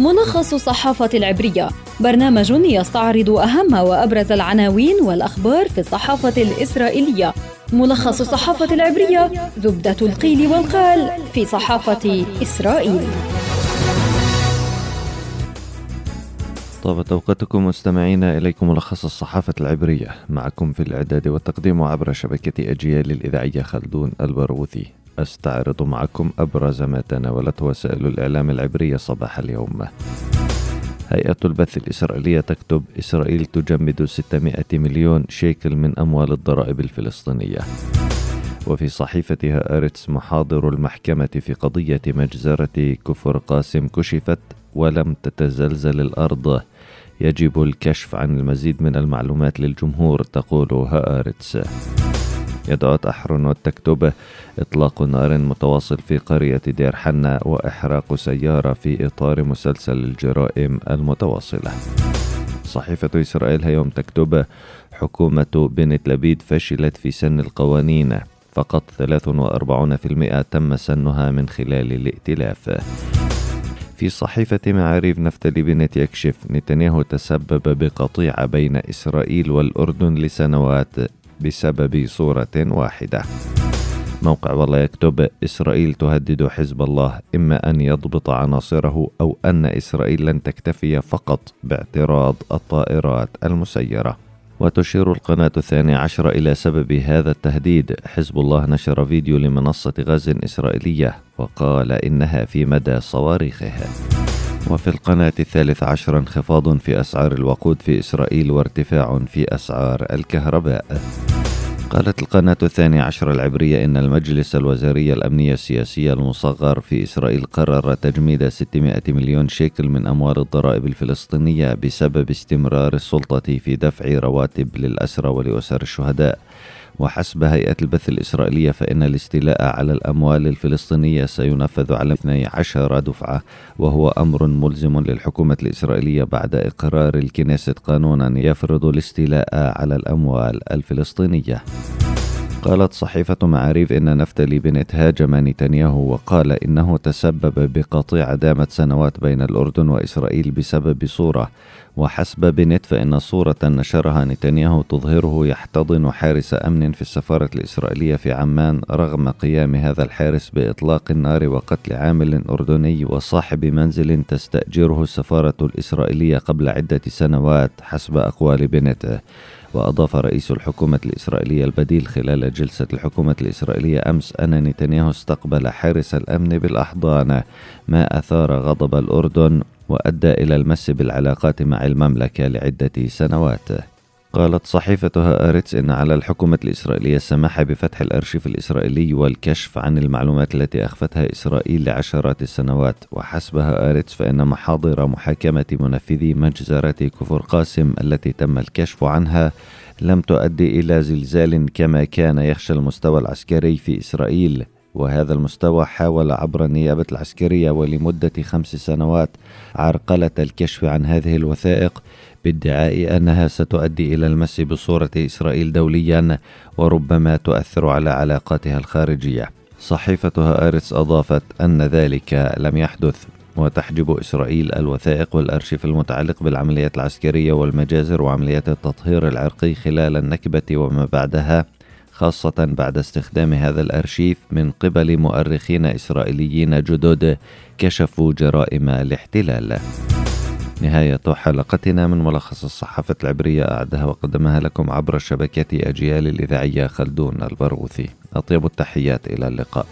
ملخص الصحافة العبرية. برنامج يستعرض أهم وأبرز العناوين والأخبار في الصحافة الإسرائيلية. ملخص الصحافة العبرية زبدة القيل والقال في صحافة إسرائيل. طابت أوقاتكم مستمعينا إليكم ملخص الصحافة العبرية. معكم في الإعداد والتقديم عبر شبكة أجيال الإذاعية خلدون البرغوثي. أستعرض معكم أبرز ما تناولته وسائل الإعلام العبرية صباح اليوم. هيئة البث الإسرائيلية تكتب إسرائيل تجمد 600 مليون شيكل من أموال الضرائب الفلسطينية. وفي صحيفتها أرتس محاضر المحكمة في قضية مجزرة كفر قاسم كشفت ولم تتزلزل الأرض. يجب الكشف عن المزيد من المعلومات للجمهور تقول هآرتس. يدعوت أحرنوت تكتب إطلاق نار متواصل في قرية دير حنا وإحراق سيارة في إطار مسلسل الجرائم المتواصلة. صحيفة إسرائيل هيوم تكتب حكومة بنت لبيد فشلت في سن القوانين. فقط 43% تم سنها من خلال الائتلاف. في صحيفة معاريف نفتلي بنت يكشف نتنياهو تسبب بقطيعة بين إسرائيل والأردن لسنوات بسبب صورة واحدة. موقع والله يكتب إسرائيل تهدد حزب الله إما أن يضبط عناصره أو أن إسرائيل لن تكتفي فقط باعتراض الطائرات المسيرة. وتشير القناة الثانية عشر إلى سبب هذا التهديد. حزب الله نشر فيديو لمنصة غاز إسرائيلية وقال إنها في مدى صواريخها. وفي القناة الثالث عشر انخفاض في أسعار الوقود في إسرائيل وارتفاع في أسعار الكهرباء. قالت القناة الثانية عشر العبرية إن المجلس الوزاري الأمنية السياسية المصغر في إسرائيل قرر تجميد 600 مليون شيكل من أموال الضرائب الفلسطينية بسبب استمرار السلطة في دفع رواتب للأسرى ولأسر الشهداء. وحسب هيئة البث الإسرائيلية فإن الاستيلاء على الأموال الفلسطينية سينفذ على 12 دفعة وهو أمر ملزم للحكومة الإسرائيلية بعد إقرار الكنيست قانونا يفرض الاستيلاء على الأموال الفلسطينية. قالت صحيفة معاريف إن نفتلي بنت هاجم نتنياهو وقال إنه تسبب بقطيعة دامت سنوات بين الأردن وإسرائيل بسبب صورة. وحسب بنت فإن صورة نشرها نتنياهو تظهره يحتضن حارس أمن في السفارة الإسرائيلية في عمان رغم قيام هذا الحارس بإطلاق النار وقتل عامل أردني وصاحب منزل تستأجره السفارة الإسرائيلية قبل عدة سنوات حسب أقوال بنت وأضاف رئيس الحكومة الإسرائيلية البديل خلال جلسة الحكومة الإسرائيلية أمس أن نتنياهو استقبل حارس الأمن بالأحضان ما أثار غضب الأردن وأدى إلى المس بالعلاقات مع المملكة لعدة سنوات. قالت صحيفة هآرتس إن على الحكومة الإسرائيلية السماح بفتح الأرشيف الإسرائيلي والكشف عن المعلومات التي أخفتها إسرائيل لعشرات السنوات. وحسب هآرتس فإن محاضر محاكمة منفذي مجزرة كفر قاسم التي تم الكشف عنها لم تؤدي إلى زلزال كما كان يخشى المستوى العسكري في إسرائيل. وهذا المستوى حاول عبر النيابة العسكرية ولمدة خمس سنوات عرقلة الكشف عن هذه الوثائق بادعاء أنها ستؤدي إلى المس بصورة إسرائيل دوليا وربما تؤثر على علاقاتها الخارجية صحيفة هآرتس أضافت أن ذلك لم يحدث وتحجب إسرائيل الوثائق والأرشيف المتعلق بالعمليات العسكرية والمجازر وعمليات التطهير العرقي خلال النكبة وما بعدها خاصة بعد استخدام هذا الأرشيف من قبل مؤرخين إسرائيليين جدد كشفوا جرائم الاحتلال. نهاية حلقتنا من ملخص الصحافة العبرية أعدها وقدمها لكم عبر شبكة أجيال الإذاعية خلدون البرغوثي. أطيب التحيات إلى اللقاء.